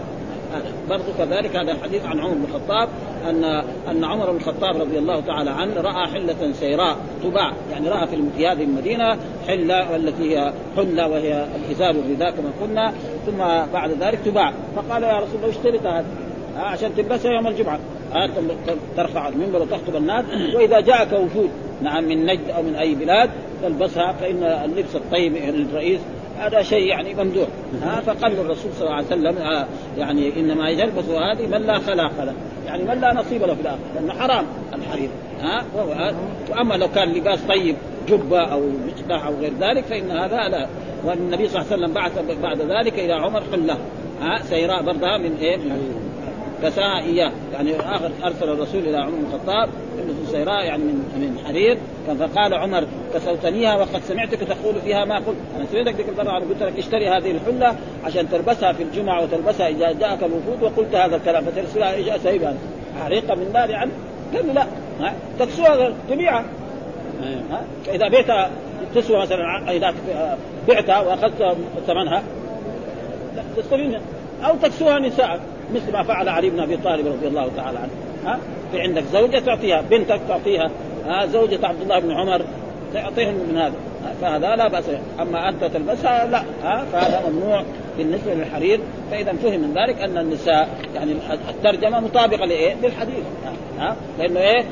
B: برضو كذلك هذا الحديث عن عمر بن الخطاب ان أن عمر بن الخطاب رضي الله تعالى عنه رأى حلة سيراء تباع. يعني رأى في هذه المدينة حلة والتي هي حلة وهي الازار والرداء كما قلنا ثم بعد ذلك تباع. فقال يا رسول الله اشتريتها هذه عشان تلبسها يوم الجمعة. ترفع المنبر وتخطب الناس. وإذا جاءك وفود نعم من نجد أو من أي بلاد تلبسها فإن اللبس الطيب للرئيس هذا شيء يعني ممدوح. ها فقال الرسول صلى الله عليه وسلم يعني إنما يلبس هذه من لا خلاق له. يعني من لا نصيب له في الآخرة لأنه حرام الحرير. ها وأما لو كان لباس طيب جبة أو مقدح أو غير ذلك فإن هذا لا. والنبي صلى الله عليه وسلم بعث بعد ذلك إلى عمر حله ها سيراء برضها من إيه؟ من كساها اياه يعني آخر أرسل الرسول إلى عمر بن الخطاب انه سيراء يعني من من حرير. فقال عمر كسوتنيها وقد سمعتك تقول فيها ما قلت. أنا سمعتك ذيك المره قلت لك اشتري هذه الحلة عشان تلبسها في الجمعة وتلبسها إذا جاءك الوفود وقلت هذا الكلام. فترسلها إيش اسيبها حريقه من نار يعني قال لا. ها؟ تكسوها تبيعها ها؟ فاذا بيتها تسوى مثلا إذا بعتها وأخذت ثمنها تستفيد أو تكسوها نساء مثل ما فعل علي بن أبي طالب رضي الله تعالى عنه. ها؟ في عندك زوجة تعطيها بنتك تعطيها. ها زوجة عبد الله بن عمر تعطيهم من هذا. فهذا لا بأس أما أنت تلبسها لا. ها فهذا ممنوع بالنسبة للحرير. فإذا فهم من ذلك أن النساء يعني الترجمة مطابقة لإيه؟ للحديث. ها لأنه إيه؟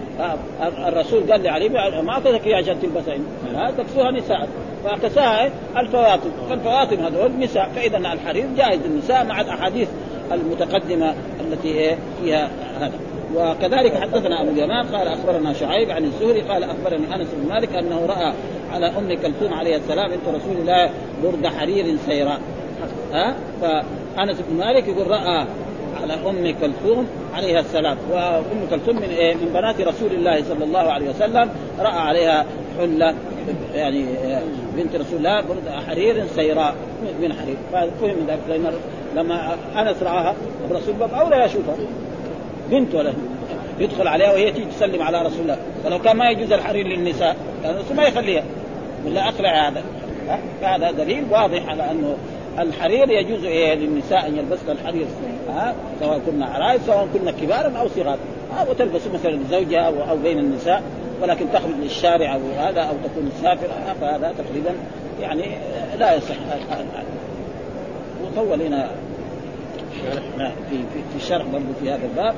B: الرسول قال لعلي ما أعطيتك إياها عشان تلبسها. ها تكسوها نساء. فكساها الفواطم فالفواطم هذول نساء. فإذا الحرير جائز للنساء مع الأحاديث المتقدمة التي إيه؟ فيها هذا. وكذلك حدثنا أبو اليمان قال أخبرنا شعيب عن الزهري قال أخبرني أنس بن مالك أنه رأى على أم كلثوم عليه السلام بنت رسول الله برد حرير سيراء ها؟ فأنس بن مالك يقول رأى على أم كلثوم عليها السلام. وأم كلثوم من إيه؟ من بنات رسول الله صلى الله عليه وسلم رأى عليها حلة يعني بنت رسول الله برد حرير سيراء من حرير. ففهم ذلك لما أنس رآها الرسول باب أولى يشوفها. بنت ولا يدخل عليها وهي تيجي تسلم على رسول الله. ولو كان ما يجوز الحرير للنساء كان الرسول ما يخليها. ولا اقلع هذا. فهذا دليل واضح على أنه الحرير يجوز إيه للنساء أن يلبسن الحرير. ها؟ سواء كنا عرائس سواء كنا كبارا أو صغار. وتلبس مثلا زوجها أو أو بين النساء. ولكن تخرج للشارع أو هذا أو تكون مسافر فهذا تقريبا يعني لا يصح. وطول هنا في في في الشرح برضه في هذا الباب.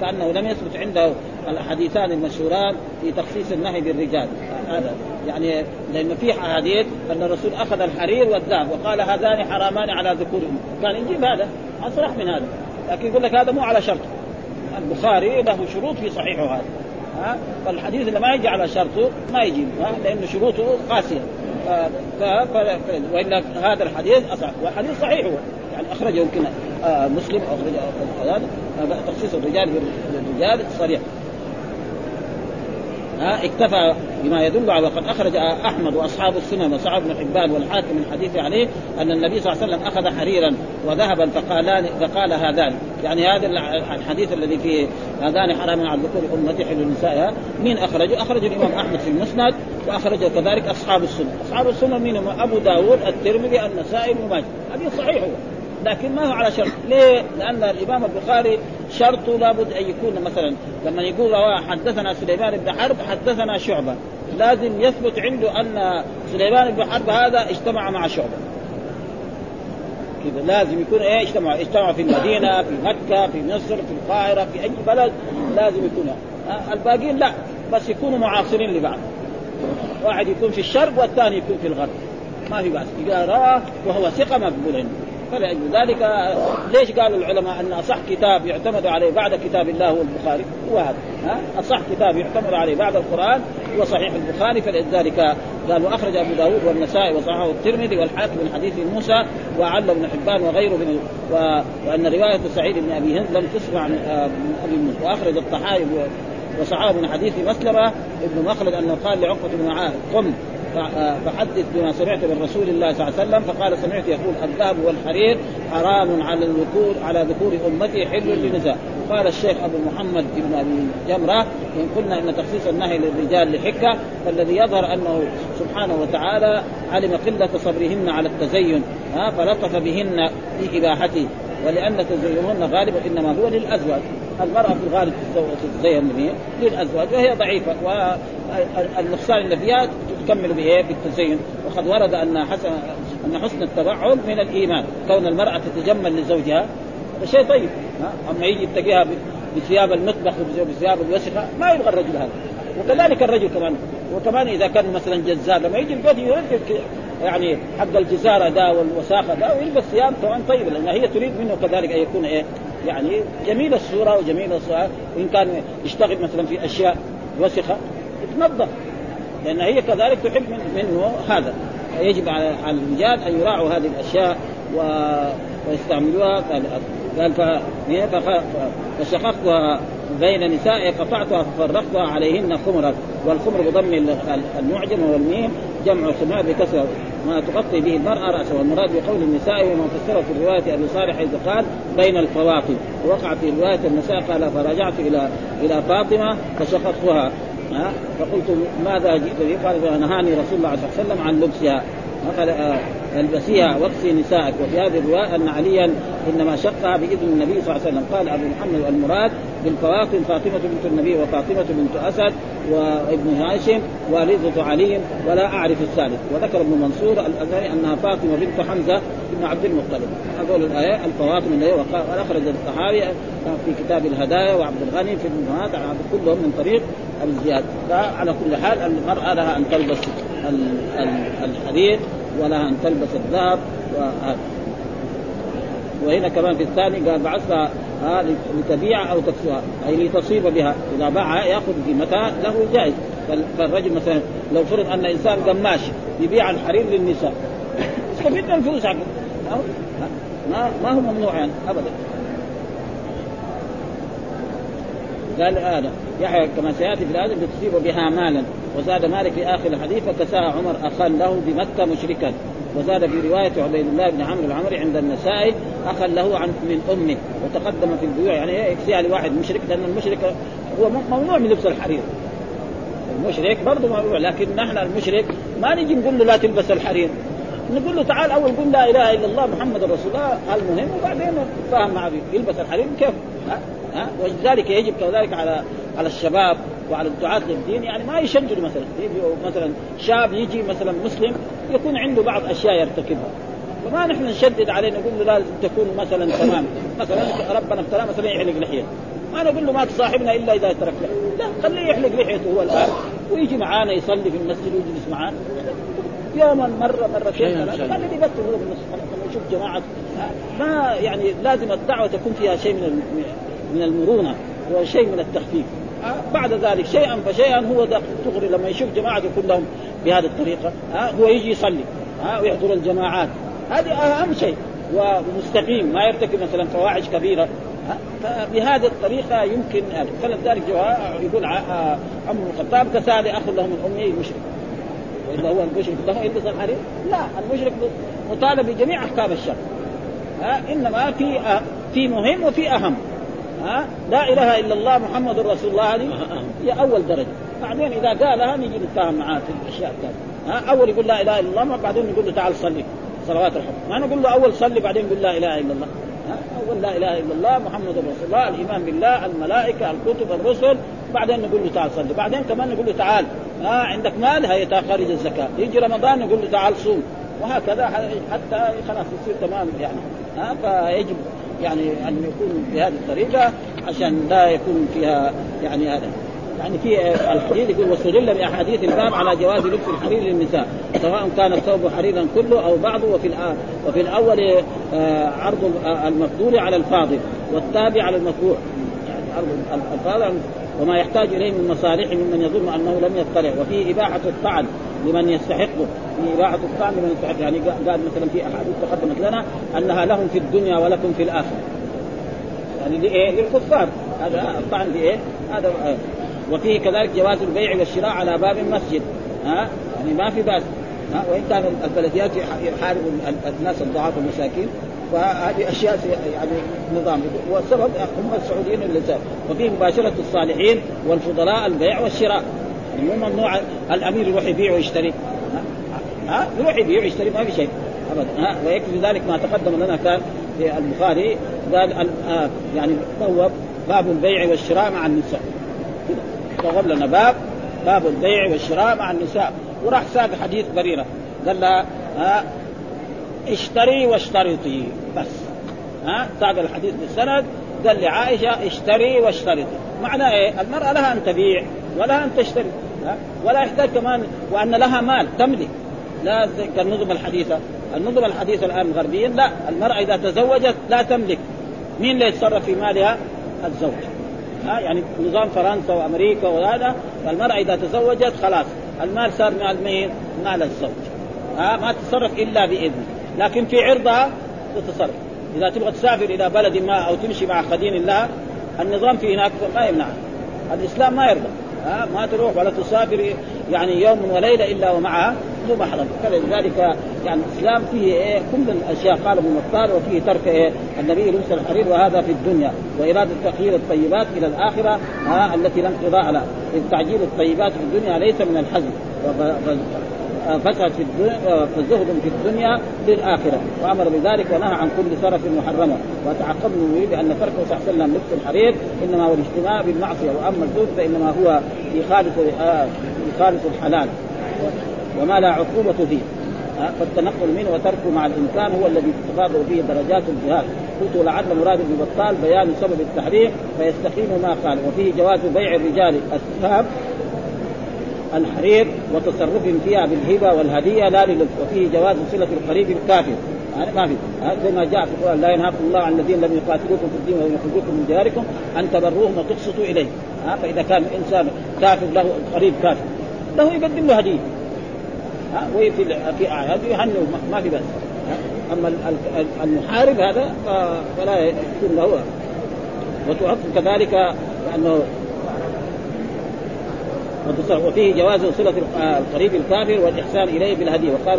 B: كأنه لم يثبت عنده الحديثان المشهوران في تخصيص النهي بالرجال. هذا يعني لأن في أحاديث أن الرسول أخذ الحرير والذهب وقال هذان حرامان على ذكورهم. كان يجيب هذا أصرح من هذا. لكن يقول لك هذا مو على شرط. البخاري له شروط في صحيحه هذا. ها؟ فالحديث اللي ما يجي على شرطه ما يجيب لأنه شروطه قاسية. ف... ف... وإلا هذا الحديث أصح. والحديث صحيح هو. يعني أخرجه يمكن آه مسلم أو هذا تخصيص الرجال بالرجال صريح. ها اكتفى بما يدل على وقد أخرج أحمد وأصحاب السنن وصعب بن حبان والحاكم من حديث عليه أن النبي صلى الله عليه وسلم أخذ حريرا وذهبا فقال فقال هذان. يعني هذا الحديث الذي فيه هذان حرام على الذكور أمتي حل النساء مين أخرجه؟ أخرجه الإمام أحمد في المسند وأخرجه كذلك أصحاب السنن، أصحاب السنن مين؟ أبو داود الترمذي النسائي ابن ماجه، هذه صحيح هو. لكن ما هو على شرط. ليه؟ لأن الإمام البخاري شرطه لابد أن يكون مثلا لما يقول رواه حدثنا سليمان بن حرب حدثنا شعبة. لازم يثبت عنده أن سليمان بن حرب هذا اجتمع مع شعبة. كذا لازم يكون إيه؟ اجتمع اجتمع في المدينة في مكة في مصر في القاهرة في أي بلد لازم يكون. الباقيين لا بس يكونوا معاصرين لبعض. واحد يكون في الشرق والثاني يكون في الغرب. ما في بأس. إذا رآه وهو ثقة مقبول عنده. فلأجل ذلك ليش قالوا العلماء أن أصح كتاب يعتمد عليه بعد كتاب الله هو البخاري هو هذا ها؟ أصح كتاب يعتمد عليه بعد القرآن هو صحيح البخاري فلذلك قالوا أخرج أبو داود والنسائي وصححه الترمذي والحاكم من حديث موسى وعل بن حبان وغيره من و... وأن رواية سعيد بن أبي هند لم تسمع من أبي موسى. وأخرج الطحاوي وصحابه من حديث مسلمة ابن مخلد أنه قال لعقبة بن معاذ قم. فحدث بما سمعت من رسول الله صلى الله عليه وسلم فقال سمعت يقول الذهب والحرير حرام على الذكور على ذكور أمتي حل للنساء. قال الشيخ أبو محمد بن أبي جمرة إن قلنا إن تخصيص النهي للرجال لحكة فالذي يظهر أنه سبحانه وتعالى علم قلة صبرهن على التزين فلطف بهن في إباحته. ولأن تزينهن غالبا إنما هو للأزواج. المراه في الغالب تتزين به للأزواج وهي ضعيفة والنقصان اللي فيها تكمل بايه؟ بالتزين وقد ورد أن حسن أن حسن التبعل من الإيمان كون المرأة تتجمل لزوجها هذا شيء طيب؟ أما يجي يتقيها بثياب المطبخ وبثياب الوسخة ما يبغى الرجل هذا وكذلك الرجل كمان وكمان إذا كان مثلا جزار لما يجي البيت يركب يعني حق الجزارة ده والوساخة ده ويلبس ثياب كمان طيب لأن هي تريد منه كذلك أن يكون إيه يعني جميل الصورة وجميل الصورة. وإن كان يشتغل مثلا في أشياء وسخة يتنظف. لأن هي كذلك تحب منه هذا. يجب على الرجال أن يراعوا هذه الأشياء و... ويستعملوها. قال فشققتها بين نسائي قطعتها ففرقتها عليهن خمرا والخمر بضم المعجم والميم جمع خمار بكسر ما تغطي به المرأة رأسها والمراد بقول النساء وما فسره في رواية أبي صالح حيث قال بين الفواطم ووقع في رواية النساء قال فرجعت إلى إلى فاطمة فشققتها. ها؟ فقلت ماذا جئت به؟ قال نهاني رسول الله صلى الله عليه وسلم عن لبسها. قال آه، البسيها واكسي نسائك. وفي هذه الرواية أن عليا إنما شقها بإذن النبي صلى الله عليه وسلم. قال أبو محمد المراد بالفواطم فاطمة بنت النبي وفاطمة بنت أسد وابن هاشم والدة علي ولا أعرف الثالث. وذكر ابن منصور الأزهري أنها فاطمة بنت حمزة بن عبد المطلب. هذول الآية الفواطم اللي اخرج الطحاوي في كتاب الهدايا وعبد الغني في المهات كلهم من طريق الزياد. فعلى كل حال المرأة لها أن تلبس الحديد ولها أن تلبس الذهب وهذا. وهنا كمان في الثاني قال بعثها لتبيع أو تكسوها أي لتصيب بها. إذا باعها يأخذ قيمتها له جائز. فالرجل مثلا لو فرض أن إنسان قماش يبيع الحرير للنساء يستفيد من الفلوس ما ما هو ممنوع يعني ابدا. قال هذا. يحيى كما سيأتي في الآية لتصيب بها مالا. وزاد مالك في آخر الحديث فكساها عمر اخا له بمكة مشركا. وزاد في رواية عبيد الله بن عمرو العمري عند النسائي اخا له عن من أمه. وتقدم في البيوع. يعني يكسيها لواحد مشرك لأن المشرك هو ممنوع من لبس الحرير. المشرك برضه ممنوع لكن نحن المشرك ما نجي نقول له لا تلبس الحرير. نقول له تعال أول قل لا إله إلا الله محمد رسول الله. المهم وبعدين نتفاهم معه يلبس الحرير كيف؟ ها؟ ولذلك يجب كذلك على على الشباب وعلى الدعاة للدين يعني ما يشجروا مثلا. مثلا شاب يجي مثلا مسلم يكون عنده بعض أشياء يرتكبها. فما نحن نشدد عليه نقول له لازم تكون مثلا تمام. مثلا ربنا ابتلاه مثلا يحلق لحيته ما نقول له ما تصاحبنا إلا إذا ترك لا خليه يحلق لحيته هو الآن ويجي معانا يصلي في المسجد ويجلس معانا. يوما مرة مرتين ثلاثة. خليه يبطل هو في المسجد؟ يشوف جماعة ما يعني لازم الدعوة تكون فيها شيء من من المرونة وشيء من التخفيف. بعد ذلك شيئا فشيئا هو دغري لما يشوف جماعته كلهم بهذه الطريقة. هو يجي يصلي. ويحضر الجماعات. هذه أهم شيء. ومستقيم ما يرتكب مثلا فواحش كبيرة. بهذه الطريقة يمكن فلذلك يقول عمر بن الخطاب كسال اخ له من امه المشرك. وإلا هو المشرك له يلبس الحرير؟ لا المشرك مطالب بجميع أحكام الشرع. إنما في في مهم وفي أهم. ها؟ لا إله إلا الله محمد رسول الله. هذه هي أول درجة. بعدين إذا قالها نجي نتفاهم معاه في الأشياء الثانية. ها؟ أول يقول لا إله إلا الله بعدين نقول له تعال صلي. صلوات الحب ما نقول له أول صلي بعدين يقول لا إله إلا الله. أول لا إله إلا الله محمد رسول الله الإيمان بالله الملائكة الكتب الرسل. بعدين نقول له تعال صلي. بعدين كمان نقول له تعال. ها؟ عندك مال هي خارج الزكاة. يجي رمضان نقول له تعال صوم. وهكذا حتى خلاص يصير تمام يعني. ها؟ فيجب. يعني أن يكون بهذه الطريقة عشان لا يكون فيها يعني هذا. يعني في الحديث يقول واستدل باحاديث الباب على جواز لبس الحرير للنساء سواء كان الثوب حريرا كله أو بعضه وفي وفي الأول آه، عرض المفضول على الفاضل والتابع على المفروع. يعني عرض الفاضل وما يحتاج إليه من مصالح ممن يظن أنه لم يطلع. وفيه إباحة الطعن لمن يستحقه. في إباحة الطعن لمن يستحق. يعني قال مثلا في أحاديث تقدمت لنا أنها لهم في الدنيا ولكم في الآخرة. يعني لإيه؟ للكفار. هذا الطعن بإيه؟ هذا. وفيه كذلك جواز البيع والشراء على باب المسجد. ها؟ يعني ما في بأس. وإن كان البلديات يحارب الناس الضعاف والمساكين فهذه أشياء يعني نظام. والسبب هم السعوديين اللي وفيه مباشرة الصالحين والفضلاء البيع والشراء. يعني مو ممنوع الأمير يروح يبيع ويشتري. ها؟ يروح يبيع ويشتري ما في شيء. ابدا. ها؟ ويكفي ذلك ما تقدم لنا كان في البخاري. قال آه يعني بوب باب البيع والشراء مع النساء. بوب لنا باب باب البيع والشراء مع النساء. وراح ساق حديث بريرة. قال لها ها؟ اشتري واشترطي بس. ها؟ ساق الحديث بالسند قال لعائشه اشتري واشترطي. معناه إيه؟ المرأة لها أن تبيع ولها أن تشتري ولا يحتاج كمان وأن لها مال تملك. لا كالنظم الحديثه النظم الحديثه الآن غربيا لا. المرأة إذا تزوجت لا تملك. مين اللي يتصرف في مالها؟ الزوج. ها؟ يعني نظام فرنسا وأمريكا وهذا المرأة إذا تزوجت خلاص المال صار مال مين؟ مال الزوج. ها؟ ما تتصرف إلا بإذنه. لكن في عرضها تتصرف. إذا تبغى تسافر إلى بلد ما أو تمشي مع خدين الله النظام في هناك ما يمنعها الإسلام ما يرضى. ها ما تروح ولا تسافر يعني يوم وليلة إلا ومعها ذو محرم. فلذلك يعني الإسلام فيه إيه كل الأشياء قال ابن مختار وفيه ترك إيه النبي لبس الحرير وهذا في الدنيا. وإرادة تغيير الطيبات إلى الآخرة ها التي لم انقضاء لها. تعجيل الطيبات في الدنيا ليس من الحزن فسد في الدنيا فزهد في الدنيا للآخرة. وأمر بذلك ونهى عن كل سرف محرمه وتعقبنا بأن تركه صلى الله عليه وسلم لبس الحرير إنما هو الاجتماع بالمعصية. وأما الزهد فإنما هو في خالص في خالص الحلال. وما لا عقوبة فيه. فالتنقل منه وتركه مع الامكان هو الذي تتفاضل فيه درجات الجهاد. قلت لعل مراد بن بطال بيان سبب التحريم فيستقيم ما قال. وفيه جواز بيع الرجال الثياب الحرير وتصرف فيها بالهبة والهدية لا للبس وفيه جواز صلة القريب الكافر. هذا ما في. زي ما جاء في القرآن لا ينهاكم الله عن الذين لم يقاتلوكم في الدين ولم يخرجوكم من دياركم أن تبروهم وتقسطوا اليه ها فإذا كان انسان كافر له قريب كافر له يقدم له هدية. ها وفي في اعياد يهنوا ما في بس أما المحارب هذا فلا يكون له. وتعطف كذلك لأنه وفيه جواز صلة القريب الكافر والإحسان إليه بالهدية وقال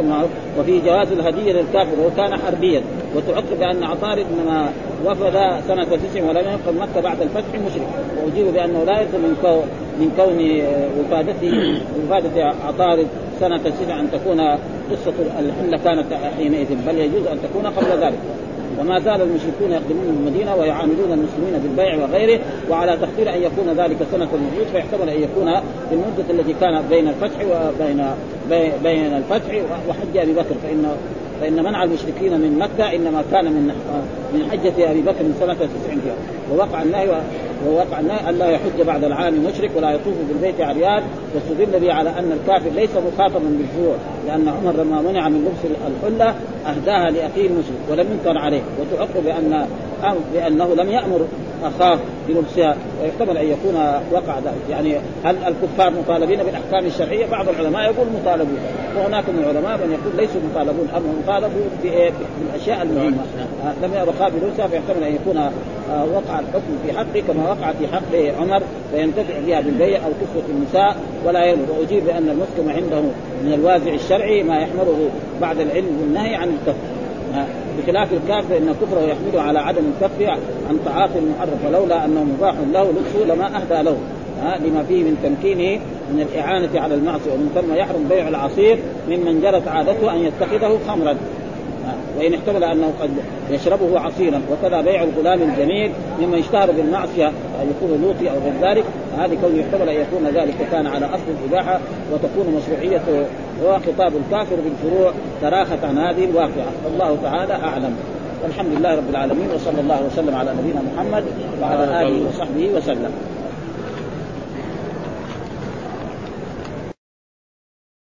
B: وفيه جواز الهدية للكافر وهو كان حربيا. وتعقب بأن عطارد إنما وفد سنة تسع ولم يدخل مكة بعد الفتح مشرك. وأجيب بأنه لا يدخل من كون من كون وفادته وفادة عطارد سنة تسع أن تكون قصة الحملة كانت حينئذ بل يجوز أن تكون قبل ذلك. وما زال المشركون يخدمون المدينة ويعاملون المسلمين بالبيع وغيره وعلى تقدير أن يكون ذلك سنة الوجود فيحتمل أن يكون في المده التي كانت بين الفتح وبين بين الفتح وحج أبي بكر. فان فإن منع المشركين من مكة إنما كان من من حجة أبي بكر سنة 90 فيها ووقع النهي ووقع الا يحج بعد العام مشرك ولا يطوف بالبيت عريان واستدل به على أن الكافر ليس مخاطبا بالفروع لأن عمر لما منع من لبس الحلة أهداها لأخيه المشرك ولم ينكر عليه وتعقب بان بأنه لم يأمر اخاه بلبسها ويحتمل أن يكون وقع ذلك يعني هل الكفار مطالبين بالأحكام الشرعية؟ بعض العلماء يقول مطالبون. وهناك من العلماء من يقول ليسوا مطالبون اما مطالبون بالاشياء المهمة. لم يرى بلبسها فيحتمل أن يكون وقع الحكم في حقه كما وقع في حق عمر فينتفع بها بالبيع أو كسوه النساء. ولا يمر وأجيب بأن المسلم عنده من الوازع الشرعي ما يحمله بعد العلم والنهي عن الكفر. بخلاف الكافر إن كفره يحمله على عدم الكف عن تعاطي المحرم ولولا أنه مباح له لبسه لما أهدى له. ها لما فيه من تمكينه من الإعانة على المعصية ومن ثم يحرم بيع العصير ممن جرت عادته أن يتخذه خمرا. وإن احتمل أنه قد يشربه عصيرا وكذا بيع الغلام الجميل مما يشتهر بالمعصية أن يكون لوطي أو غير ذلك هذه كون يحتمل أن يكون ذلك كان على أصل الإباحة وتكون مشروعية وخطاب الكافر بالفروع تراخت عن هذه الواقعة. والله تعالى أعلم. والحمد لله رب العالمين وصلى الله وسلم على نبينا محمد وعلى آله وصحبه وسلم.